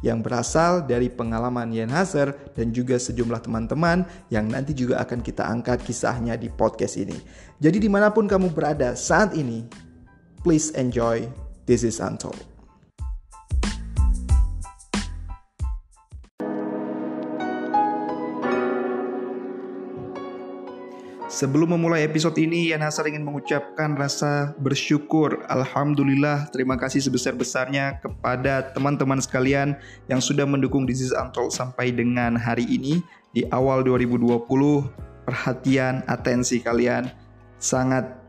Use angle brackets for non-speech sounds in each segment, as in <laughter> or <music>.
yang berasal dari pengalaman Yen Hazer dan juga sejumlah teman-teman yang nanti juga akan kita angkat kisahnya di podcast ini. Jadi di mana pun kamu berada saat ini, please enjoy This is Untold. Sebelum memulai episode ini, Yan Hasar ingin mengucapkan rasa bersyukur. Alhamdulillah, terima kasih sebesar-besarnya kepada teman-teman sekalian yang sudah mendukung is Untold sampai dengan hari ini. Di awal 2020, perhatian, atensi kalian sangat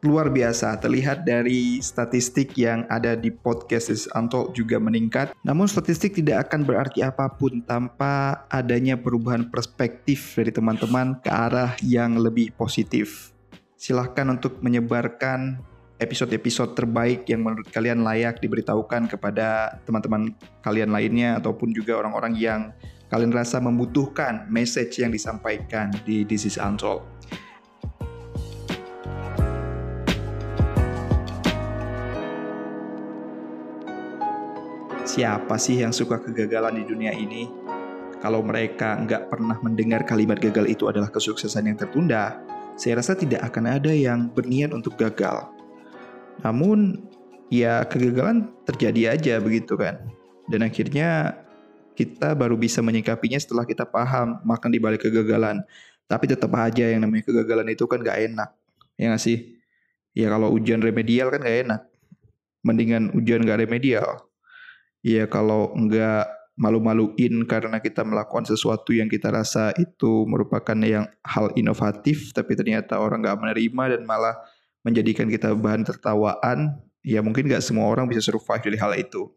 luar biasa terlihat dari statistik yang ada di podcast is Untold juga meningkat. Namun statistik tidak akan berarti apa pun tanpa adanya perubahan perspektif dari teman-teman ke arah yang lebih positif. Silahkan untuk menyebarkan episode-episode terbaik yang menurut kalian layak diberitahukan kepada teman-teman kalian lainnya ataupun juga orang-orang yang kalian rasa membutuhkan message yang disampaikan di This is Untold. Siapa sih yang suka kegagalan di dunia ini? Kalau mereka nggak pernah mendengar kalimat gagal itu adalah kesuksesan yang tertunda, saya rasa tidak akan ada yang berniat untuk gagal. Namun, ya kegagalan terjadi aja begitu kan. Dan akhirnya kita baru bisa menyikapinya setelah kita paham makan di balik kegagalan. Tapi tetap aja yang namanya kegagalan itu kan gak enak. Ya gak sih? Ya kalau ujian remedial kan gak enak. Mendingan ujian gak remedial. Ya kalau enggak malu-maluin karena kita melakukan sesuatu yang kita rasa itu merupakan yang hal inovatif tapi ternyata orang nggak menerima dan malah menjadikan kita bahan tertawaan ya mungkin nggak semua orang bisa survive dari hal itu.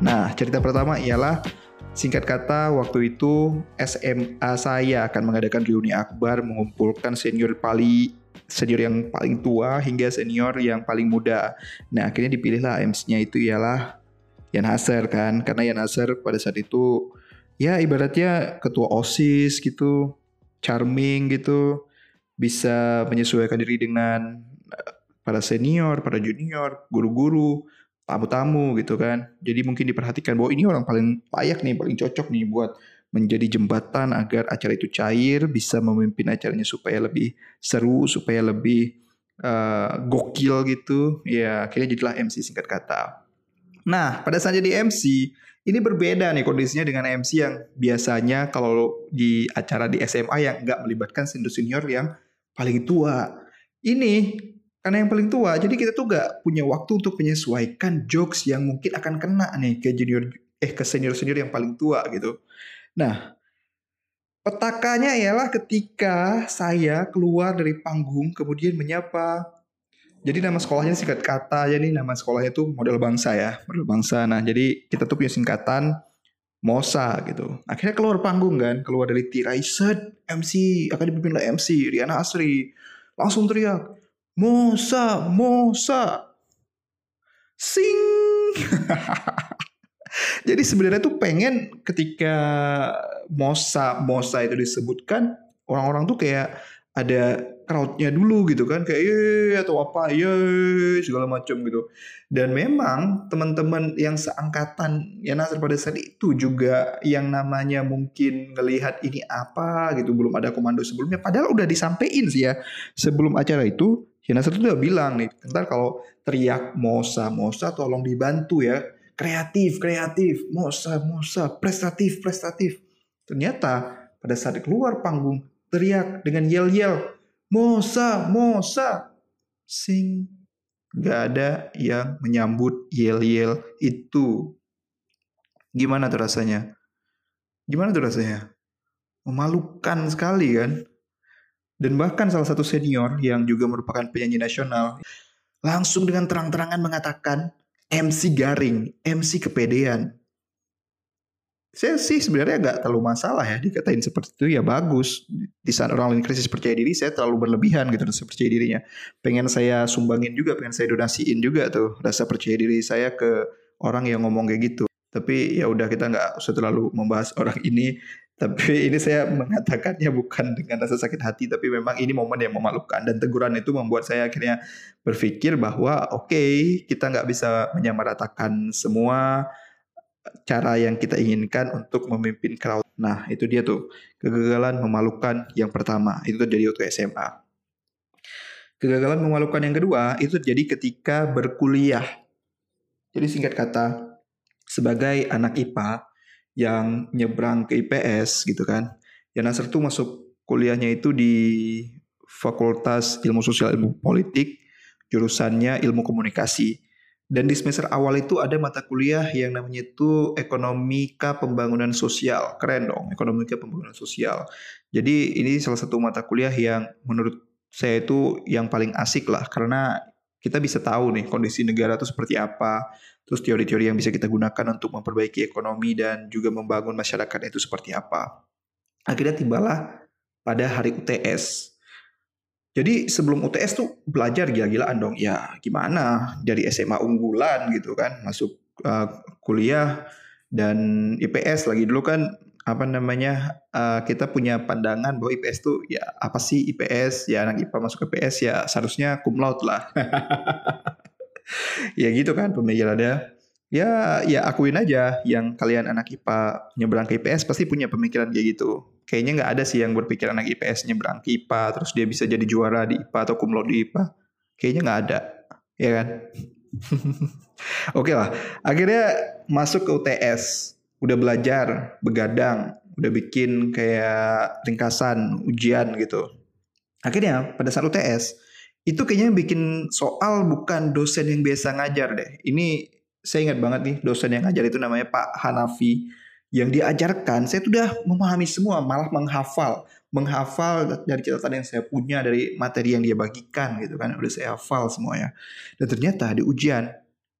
Nah, cerita pertama ialah singkat kata waktu itu SMA saya akan mengadakan reuni akbar mengumpulkan senior paling senior yang paling tua hingga senior yang paling muda. Nah akhirnya dipilihlah MC-nya itu ialah Yan Haser kan, karena Yan Haser pada saat itu ya ibaratnya ketua OSIS gitu, charming gitu, bisa menyesuaikan diri dengan eh, para senior, para junior, guru-guru, tamu-tamu gitu kan. Jadi mungkin diperhatikan bahwa ini orang paling layak nih, paling cocok nih buat menjadi jembatan agar acara itu cair, bisa memimpin acaranya supaya lebih seru, supaya lebih uh, gokil gitu. Ya, akhirnya jadilah MC singkat kata. Nah, pada saat jadi MC, ini berbeda nih kondisinya dengan MC yang biasanya kalau di acara di SMA yang nggak melibatkan senior-senior yang paling tua. Ini karena yang paling tua, jadi kita tuh nggak punya waktu untuk menyesuaikan jokes yang mungkin akan kena nih ke junior eh ke senior-senior yang paling tua gitu. Nah, petakanya ialah ketika saya keluar dari panggung kemudian menyapa. Jadi nama sekolahnya singkat kata ya nih nama sekolahnya tuh model bangsa ya model bangsa. Nah jadi kita tuh punya singkatan Mosa gitu. Akhirnya keluar panggung kan keluar dari tirai set MC akan dipimpin oleh MC Riana Asri. Langsung teriak Mosa Mosa. Sing <laughs> Jadi sebenarnya tuh pengen ketika Mosa Mosa itu disebutkan orang-orang tuh kayak ada crowdnya dulu gitu kan. Kayak ye atau apa ye segala macam gitu. Dan memang teman-teman yang seangkatan ya Nasir pada saat itu juga yang namanya mungkin ngelihat ini apa gitu belum ada komando sebelumnya padahal udah disampaikan sih ya. Sebelum acara itu ya Nasir tuh udah bilang nih ntar kalau teriak Mosa Mosa tolong dibantu ya kreatif, kreatif, mosa, mosa, prestatif, prestatif. Ternyata pada saat keluar panggung teriak dengan yel-yel, mosa, mosa, sing. Gak ada yang menyambut yel-yel itu. Gimana tuh rasanya? Gimana tuh rasanya? Memalukan sekali kan? Dan bahkan salah satu senior yang juga merupakan penyanyi nasional langsung dengan terang-terangan mengatakan MC garing, MC kepedean. saya sih sebenarnya nggak terlalu masalah ya dikatain seperti itu ya bagus. Di saat orang lain krisis percaya diri saya terlalu berlebihan gitu rasa percaya dirinya. Pengen saya sumbangin juga pengen saya donasiin juga tuh rasa percaya diri saya ke orang yang ngomong kayak gitu. Tapi ya udah kita nggak usah terlalu membahas orang ini tapi ini saya mengatakannya bukan dengan rasa sakit hati, tapi memang ini momen yang memalukan. Dan teguran itu membuat saya akhirnya berpikir bahwa oke, okay, kita nggak bisa menyamaratakan semua cara yang kita inginkan untuk memimpin crowd. Nah, itu dia tuh kegagalan memalukan yang pertama. Itu terjadi waktu SMA. Kegagalan memalukan yang kedua itu terjadi ketika berkuliah. Jadi singkat kata, sebagai anak IPA, yang nyebrang ke IPS gitu kan. Ya Nasr tuh masuk kuliahnya itu di Fakultas Ilmu Sosial Ilmu Politik, jurusannya Ilmu Komunikasi. Dan di semester awal itu ada mata kuliah yang namanya itu Ekonomika Pembangunan Sosial. Keren dong, Ekonomika Pembangunan Sosial. Jadi ini salah satu mata kuliah yang menurut saya itu yang paling asik lah karena kita bisa tahu nih kondisi negara itu seperti apa, terus teori-teori yang bisa kita gunakan untuk memperbaiki ekonomi dan juga membangun masyarakat itu seperti apa. Akhirnya tibalah pada hari UTS. Jadi sebelum UTS tuh belajar gila-gilaan dong. Ya gimana dari SMA unggulan gitu kan masuk uh, kuliah dan IPS lagi dulu kan apa namanya uh, kita punya pandangan bahwa IPS tuh ya apa sih IPS ya anak IPA masuk ke IPS ya seharusnya cum laude lah ya gitu kan pemikirannya. Ya, ya akuin aja yang kalian anak IPA nyebrang ke IPS pasti punya pemikiran kayak gitu. Kayaknya nggak ada sih yang berpikir anak IPS nyebrang ke IPA terus dia bisa jadi juara di IPA atau cum laude di IPA. Kayaknya nggak ada, ya kan? Oke lah, akhirnya masuk ke UTS, udah belajar, begadang, udah bikin kayak ringkasan ujian gitu. Akhirnya pada saat UTS, itu kayaknya bikin soal bukan dosen yang biasa ngajar deh. Ini saya ingat banget nih dosen yang ngajar itu namanya Pak Hanafi. Yang diajarkan saya tuh udah memahami semua, malah menghafal. Menghafal dari catatan yang saya punya dari materi yang dia bagikan gitu kan. Udah saya hafal semuanya. Dan ternyata di ujian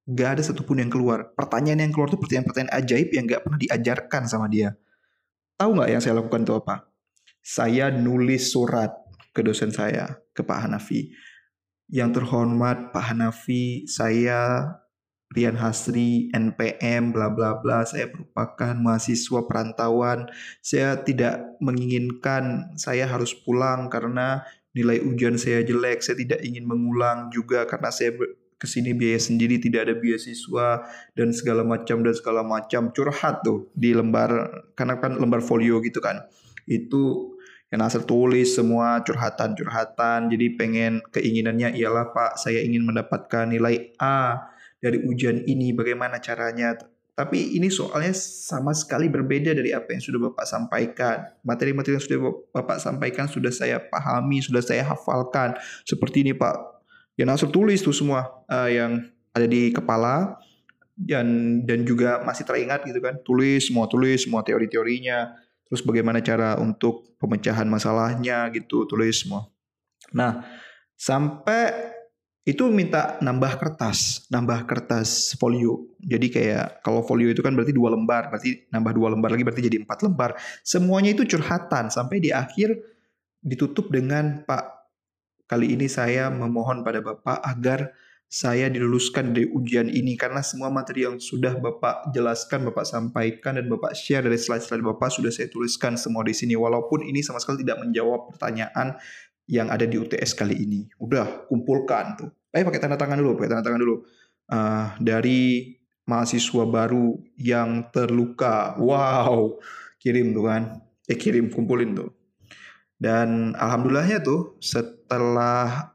gak ada satupun yang keluar. Pertanyaan yang keluar tuh pertanyaan-pertanyaan ajaib yang gak pernah diajarkan sama dia. Tahu nggak yang saya lakukan itu apa? Saya nulis surat ke dosen saya, ke Pak Hanafi yang terhormat Pak Hanafi, saya Rian Hasri, NPM, bla bla bla. Saya merupakan mahasiswa perantauan. Saya tidak menginginkan saya harus pulang karena nilai ujian saya jelek. Saya tidak ingin mengulang juga karena saya ke sini biaya sendiri, tidak ada beasiswa dan segala macam dan segala macam curhat tuh di lembar karena kan lembar folio gitu kan. Itu yang Nasir tulis semua curhatan-curhatan. Jadi pengen keinginannya ialah Pak, saya ingin mendapatkan nilai A dari ujian ini. Bagaimana caranya? Tapi ini soalnya sama sekali berbeda dari apa yang sudah Bapak sampaikan. Materi-materi yang sudah Bapak sampaikan sudah saya pahami, sudah saya hafalkan. Seperti ini Pak. Ya Nasir tulis tuh semua uh, yang ada di kepala dan dan juga masih teringat gitu kan. Tulis semua tulis semua teori-teorinya terus bagaimana cara untuk pemecahan masalahnya gitu tulis semua. Nah sampai itu minta nambah kertas, nambah kertas folio. Jadi kayak kalau folio itu kan berarti dua lembar, berarti nambah dua lembar lagi berarti jadi empat lembar. Semuanya itu curhatan sampai di akhir ditutup dengan Pak kali ini saya memohon pada Bapak agar saya diluluskan dari ujian ini karena semua materi yang sudah Bapak jelaskan, Bapak sampaikan dan Bapak share dari slide-slide Bapak sudah saya tuliskan semua di sini walaupun ini sama sekali tidak menjawab pertanyaan yang ada di UTS kali ini. Udah kumpulkan tuh. Eh pakai tanda tangan dulu, pakai tanda tangan dulu. Uh, dari mahasiswa baru yang terluka. Wow, kirim tuh kan. Eh kirim kumpulin tuh. Dan alhamdulillahnya tuh setelah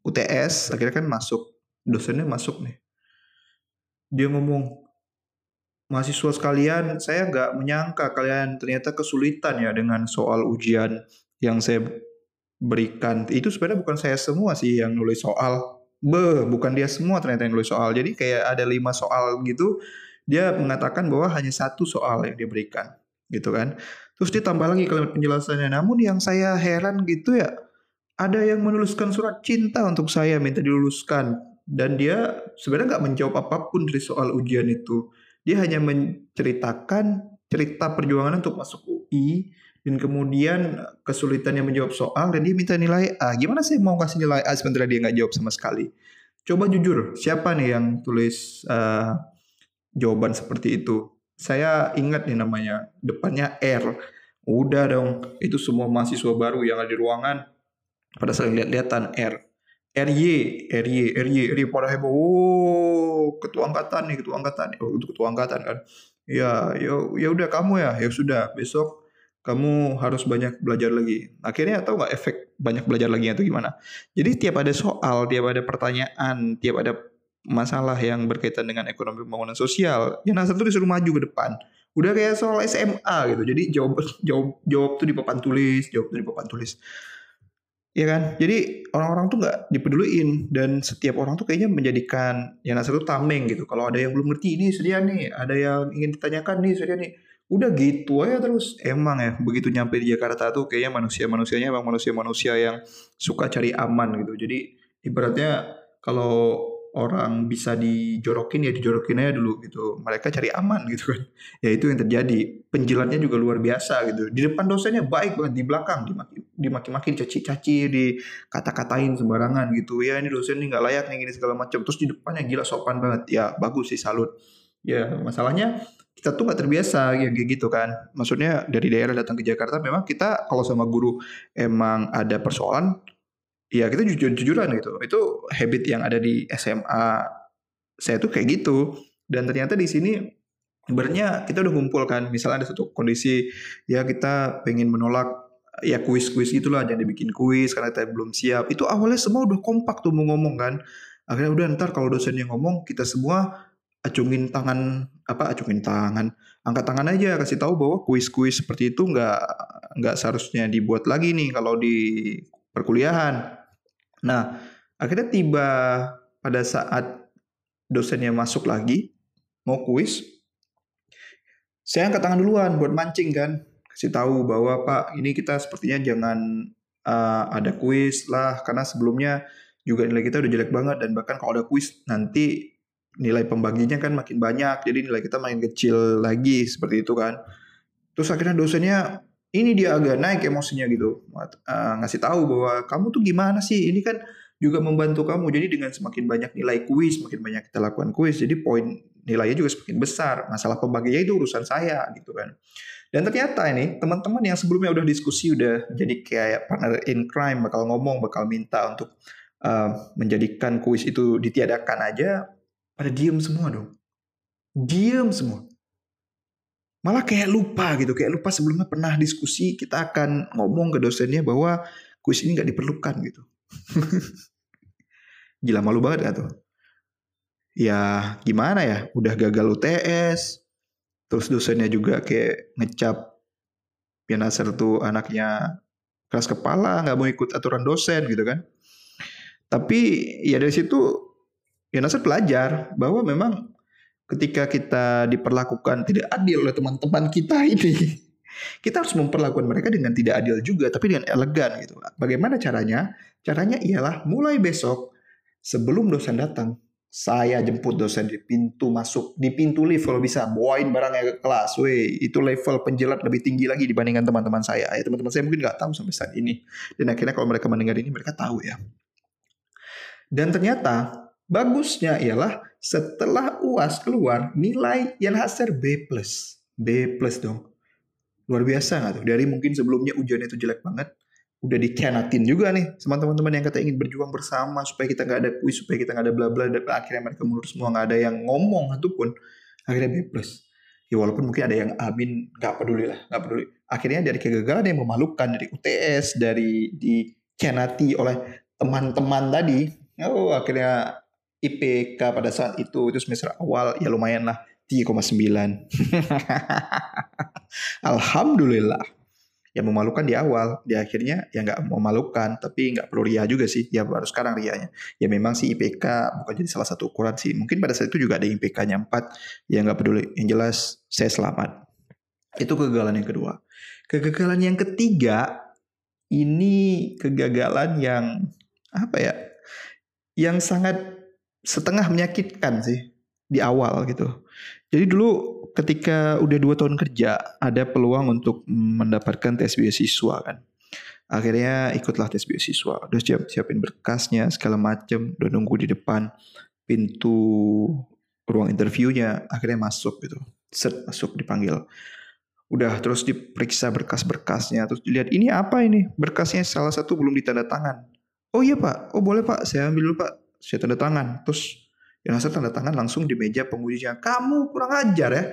UTS akhirnya kan masuk dosennya masuk nih. Dia ngomong, mahasiswa sekalian, saya nggak menyangka kalian ternyata kesulitan ya dengan soal ujian yang saya berikan. Itu sebenarnya bukan saya semua sih yang nulis soal. Be, bukan dia semua ternyata yang nulis soal. Jadi kayak ada lima soal gitu, dia mengatakan bahwa hanya satu soal yang dia berikan, gitu kan. Terus ditambah lagi kalimat penjelasannya. Namun yang saya heran gitu ya, ada yang menuliskan surat cinta untuk saya minta diluluskan dan dia sebenarnya nggak menjawab apa pun dari soal ujian itu. Dia hanya menceritakan cerita perjuangan untuk masuk UI dan kemudian kesulitannya menjawab soal dan dia minta nilai A. Gimana sih mau kasih nilai A sementara dia nggak jawab sama sekali? Coba jujur, siapa nih yang tulis uh, jawaban seperti itu? Saya ingat nih namanya, depannya R. Udah dong, itu semua mahasiswa baru yang ada di ruangan pada saling lihat-lihatan R. RY, RY, RY, RY pada heboh. Oh, ketua angkatan nih, ketua angkatan. Oh, itu ketua angkatan kan. Ya, ya, ya udah kamu ya, ya sudah besok kamu harus banyak belajar lagi. Akhirnya tahu nggak efek banyak belajar lagi itu gimana? Jadi tiap ada soal, tiap ada pertanyaan, tiap ada masalah yang berkaitan dengan ekonomi pembangunan sosial, yang nasab tuh disuruh maju ke depan. Udah kayak soal SMA gitu. Jadi jawab jawab jawab tuh di papan tulis, jawab tuh di papan tulis. Ya kan? Jadi orang-orang tuh nggak dipeduliin dan setiap orang tuh kayaknya menjadikan yang nasab tuh tameng gitu. Kalau ada yang belum ngerti ini sedia nih, ada yang ingin ditanyakan nih sedia nih udah gitu aja terus emang ya begitu nyampe di Jakarta tuh kayaknya manusia-manusianya emang manusia-manusia yang suka cari aman gitu jadi ibaratnya kalau orang bisa dijorokin ya dijorokin aja dulu gitu. Mereka cari aman gitu kan. <laughs> Ya itu yang terjadi. Penjilatnya juga luar biasa gitu. Di depan dosennya baik banget di belakang dimaki dimaki-maki dicaci-caci dikata-katain sembarangan gitu. Ya ini dosen ini nggak layak nih gini segala macam. Terus di depannya gila sopan banget. Ya bagus sih salut. Ya masalahnya kita tuh nggak terbiasa kayak gitu kan. Maksudnya dari daerah datang ke Jakarta memang kita kalau sama guru emang ada persoalan, ya kita jujur-jujuran gitu. Itu habit yang ada di SMA saya tuh kayak gitu. Dan ternyata di sini sebenarnya kita udah ngumpul kan. Misalnya ada satu kondisi ya kita pengen menolak ya kuis-kuis itulah jangan dibikin kuis karena kita belum siap. Itu awalnya semua udah kompak tuh mau ngomong kan. Akhirnya udah ntar kalau dosen yang ngomong kita semua acungin tangan apa acungin tangan angkat tangan aja kasih tahu bahwa kuis-kuis seperti itu nggak nggak seharusnya dibuat lagi nih kalau di perkuliahan. Nah akhirnya tiba pada saat dosennya masuk lagi mau kuis saya angkat tangan duluan buat mancing kan. Kasih tahu bahwa pak ini kita sepertinya jangan uh, ada kuis lah karena sebelumnya juga nilai kita udah jelek banget dan bahkan kalau ada kuis nanti nilai pembaginya kan makin banyak jadi nilai kita makin kecil lagi seperti itu kan. Terus akhirnya dosennya ini dia agak naik emosinya gitu. Uh, ngasih tahu bahwa kamu tuh gimana sih? Ini kan juga membantu kamu. Jadi dengan semakin banyak nilai kuis semakin banyak kita lakukan kuis jadi poin nilainya juga semakin besar. Masalah pembaginya itu urusan saya gitu kan. Dan ternyata ini teman-teman yang sebelumnya udah diskusi udah jadi kayak partner in crime bakal ngomong bakal minta untuk uh, menjadikan kuis itu ditiadakan aja pada diem semua dong. Diem semua. Malah kayak lupa gitu, kayak lupa sebelumnya pernah diskusi kita akan ngomong ke dosennya bahwa kuis ini nggak diperlukan gitu. <laughs> Gila malu banget gak tuh? Ya gimana ya, udah gagal UTS, terus dosennya juga kayak ngecap ya Nasir tuh anaknya keras kepala, nggak mau ikut aturan dosen gitu kan. Tapi ya dari situ ya Nasir belajar bahwa memang ketika kita diperlakukan tidak adil oleh teman-teman kita ini, <laughs> kita harus memperlakukan mereka dengan tidak adil juga, tapi dengan elegan gitu. Bagaimana caranya? Caranya ialah mulai besok sebelum dosen datang, saya jemput dosen di pintu masuk, di pintu lift kalau bisa, bawain barangnya ke kelas. Weh, itu level penjilat lebih tinggi lagi dibandingkan teman-teman saya. Ya, teman-teman saya mungkin nggak tahu sampai saat ini. Dan akhirnya kalau mereka mendengar ini, mereka tahu ya. Dan ternyata Bagusnya ialah setelah UAS keluar nilai yang hasil B+. B dong. Luar biasa nggak tuh? Dari mungkin sebelumnya ujian itu jelek banget, udah dikhianatin juga nih sama teman-teman yang kata ingin berjuang bersama supaya kita nggak ada kuis, supaya kita nggak ada bla bla dan akhirnya mereka mundur semua nggak ada yang ngomong pun akhirnya B. Ya walaupun mungkin ada yang amin nggak peduli lah, nggak peduli. Akhirnya dari kegagalan yang memalukan dari UTS, dari dikhianati oleh teman-teman tadi, oh akhirnya IPK pada saat itu itu semester awal ya lumayan lah 3,9. <laughs> Alhamdulillah. Yang memalukan di awal, di akhirnya ya nggak memalukan, tapi nggak perlu ria juga sih. Ya baru sekarang rianya. Ya memang sih IPK bukan jadi salah satu ukuran sih. Mungkin pada saat itu juga ada IPK-nya 4, ya nggak peduli. Yang jelas saya selamat. Itu kegagalan yang kedua. Kegagalan yang ketiga, ini kegagalan yang apa ya? Yang sangat setengah menyakitkan sih di awal gitu. Jadi dulu ketika udah dua tahun kerja ada peluang untuk mendapatkan tes beasiswa kan. Akhirnya ikutlah tes beasiswa. Udah siap siapin berkasnya segala macem. Udah nunggu di depan pintu ruang interviewnya. Akhirnya masuk gitu. Set masuk dipanggil. Udah terus diperiksa berkas-berkasnya. Terus dilihat ini apa ini? Berkasnya salah satu belum ditanda tangan. Oh iya pak, oh boleh pak, saya ambil dulu pak. Saya tanda tangan. Terus yang hasil tanda tangan langsung di meja pengujinya. Kamu kurang ajar ya.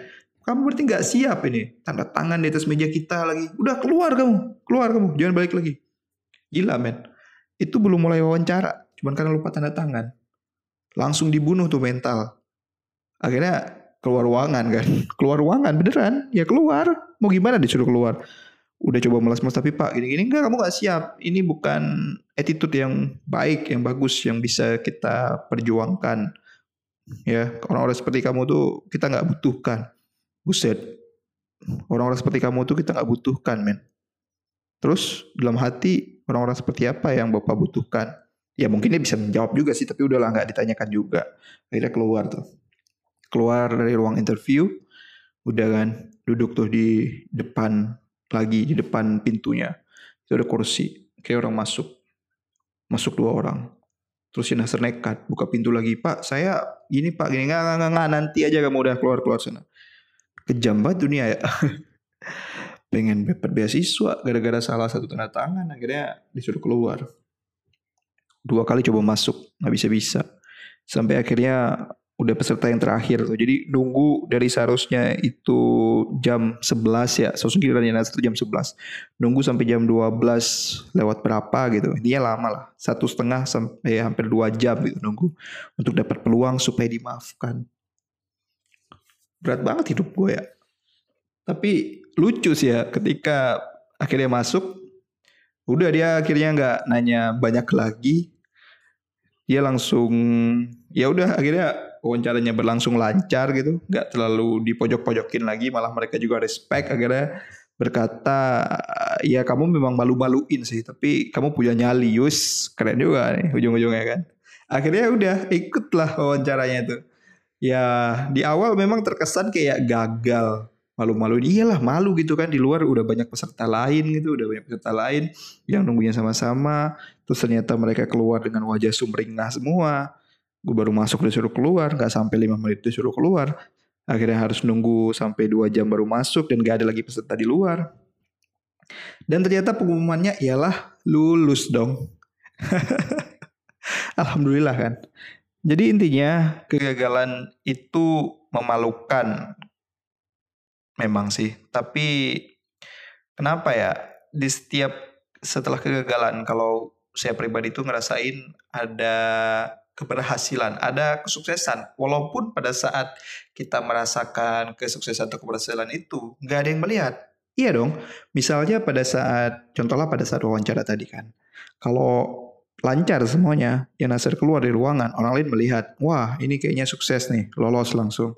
Kamu berarti nggak siap ini. Tanda tangan di atas meja kita lagi. Udah keluar kamu. Keluar kamu. Jangan balik lagi. Gila men. Itu belum mulai wawancara. Cuman karena lupa tanda tangan. Langsung dibunuh tuh mental. Akhirnya keluar ruangan kan. <laughs> Keluar ruangan beneran. Ya keluar. Mau gimana disuruh keluar. Udah coba melas-melas tapi pak gini-gini enggak kamu gak siap. Ini bukan attitude yang baik, yang bagus, yang bisa kita perjuangkan. Ya orang-orang seperti kamu tuh kita nggak butuhkan. Buset. Orang-orang seperti kamu tuh kita nggak butuhkan men. Terus dalam hati orang-orang seperti apa yang bapak butuhkan? Ya mungkin dia bisa menjawab juga sih tapi udahlah nggak ditanyakan juga. Akhirnya keluar tuh. Keluar dari ruang interview udah kan duduk tuh di depan lagi di depan pintunya. Itu ada kursi kayak orang masuk masuk dua orang Terus si Nasir nekat buka pintu lagi. Pak saya gini pak gini nggak nggak nggak nanti aja kamu udah keluar keluar sana. Kejam banget dunia ya. <laughs> Pengen dapat beasiswa gara-gara salah satu tanda tangan akhirnya disuruh keluar. Dua kali coba masuk nggak bisa bisa. Sampai akhirnya udah peserta yang terakhir tuh. Jadi nunggu dari seharusnya itu jam 11 ya. Seharusnya gilirannya Nasr jam 11. Nunggu sampai jam 12 lewat berapa gitu. Intinya lama lah. Satu setengah sampai hampir dua jam gitu nunggu. Untuk dapat peluang supaya dimaafkan. Berat banget hidup gue ya. Tapi lucu sih ya ketika akhirnya masuk. Udah dia akhirnya nggak nanya banyak lagi. Dia langsung ya udah akhirnya wawancaranya berlangsung lancar gitu, nggak terlalu dipojok-pojokin lagi, malah mereka juga respect akhirnya berkata ya kamu memang malu-maluin sih, tapi kamu punya nyali, Yus. Keren juga nih ujung-ujungnya kan. Akhirnya udah ikutlah wawancaranya tuh. Ya di awal memang terkesan kayak gagal, malu-malu iyalah malu gitu kan di luar udah banyak peserta lain gitu udah banyak peserta lain yang nunggunya sama-sama. Terus ternyata mereka keluar dengan wajah sumringah semua gue baru masuk disuruh keluar nggak sampai lima menit disuruh keluar. Akhirnya harus nunggu sampai dua jam baru masuk dan gak ada lagi peserta di luar. Dan ternyata pengumumannya ialah lulus dong. <laughs> Alhamdulillah kan. Jadi intinya kegagalan itu memalukan memang sih. Tapi kenapa ya? Di setiap setelah kegagalan kalau saya pribadi itu ngerasain ada keberhasilan, ada kesuksesan. Walaupun pada saat kita merasakan kesuksesan atau keberhasilan itu, nggak ada yang melihat. Iya dong, misalnya pada saat, contohnya pada saat wawancara tadi kan, kalau lancar semuanya, ya Nasir keluar dari ruangan, orang lain melihat, wah ini kayaknya sukses nih, lolos langsung.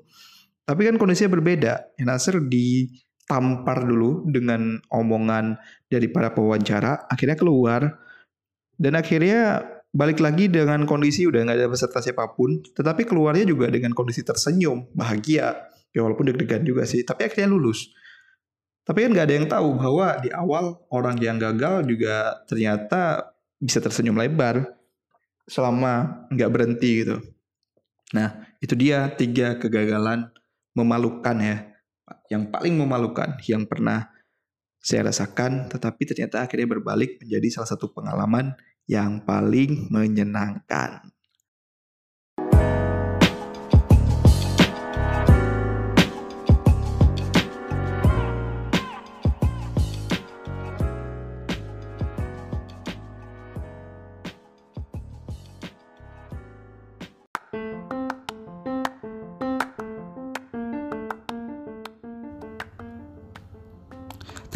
Tapi kan kondisinya berbeda, ya Nasir ditampar dulu dengan omongan dari para pewawancara, akhirnya keluar, dan akhirnya balik lagi dengan kondisi udah nggak ada peserta siapa pun, tetapi keluarnya juga dengan kondisi tersenyum, bahagia, ya walaupun deg-degan juga sih, tapi akhirnya lulus. Tapi kan nggak ada yang tahu bahwa di awal orang yang gagal juga ternyata bisa tersenyum lebar selama nggak berhenti gitu. Nah itu dia tiga kegagalan memalukan ya, yang paling memalukan yang pernah saya rasakan, tetapi ternyata akhirnya berbalik menjadi salah satu pengalaman yang paling menyenangkan.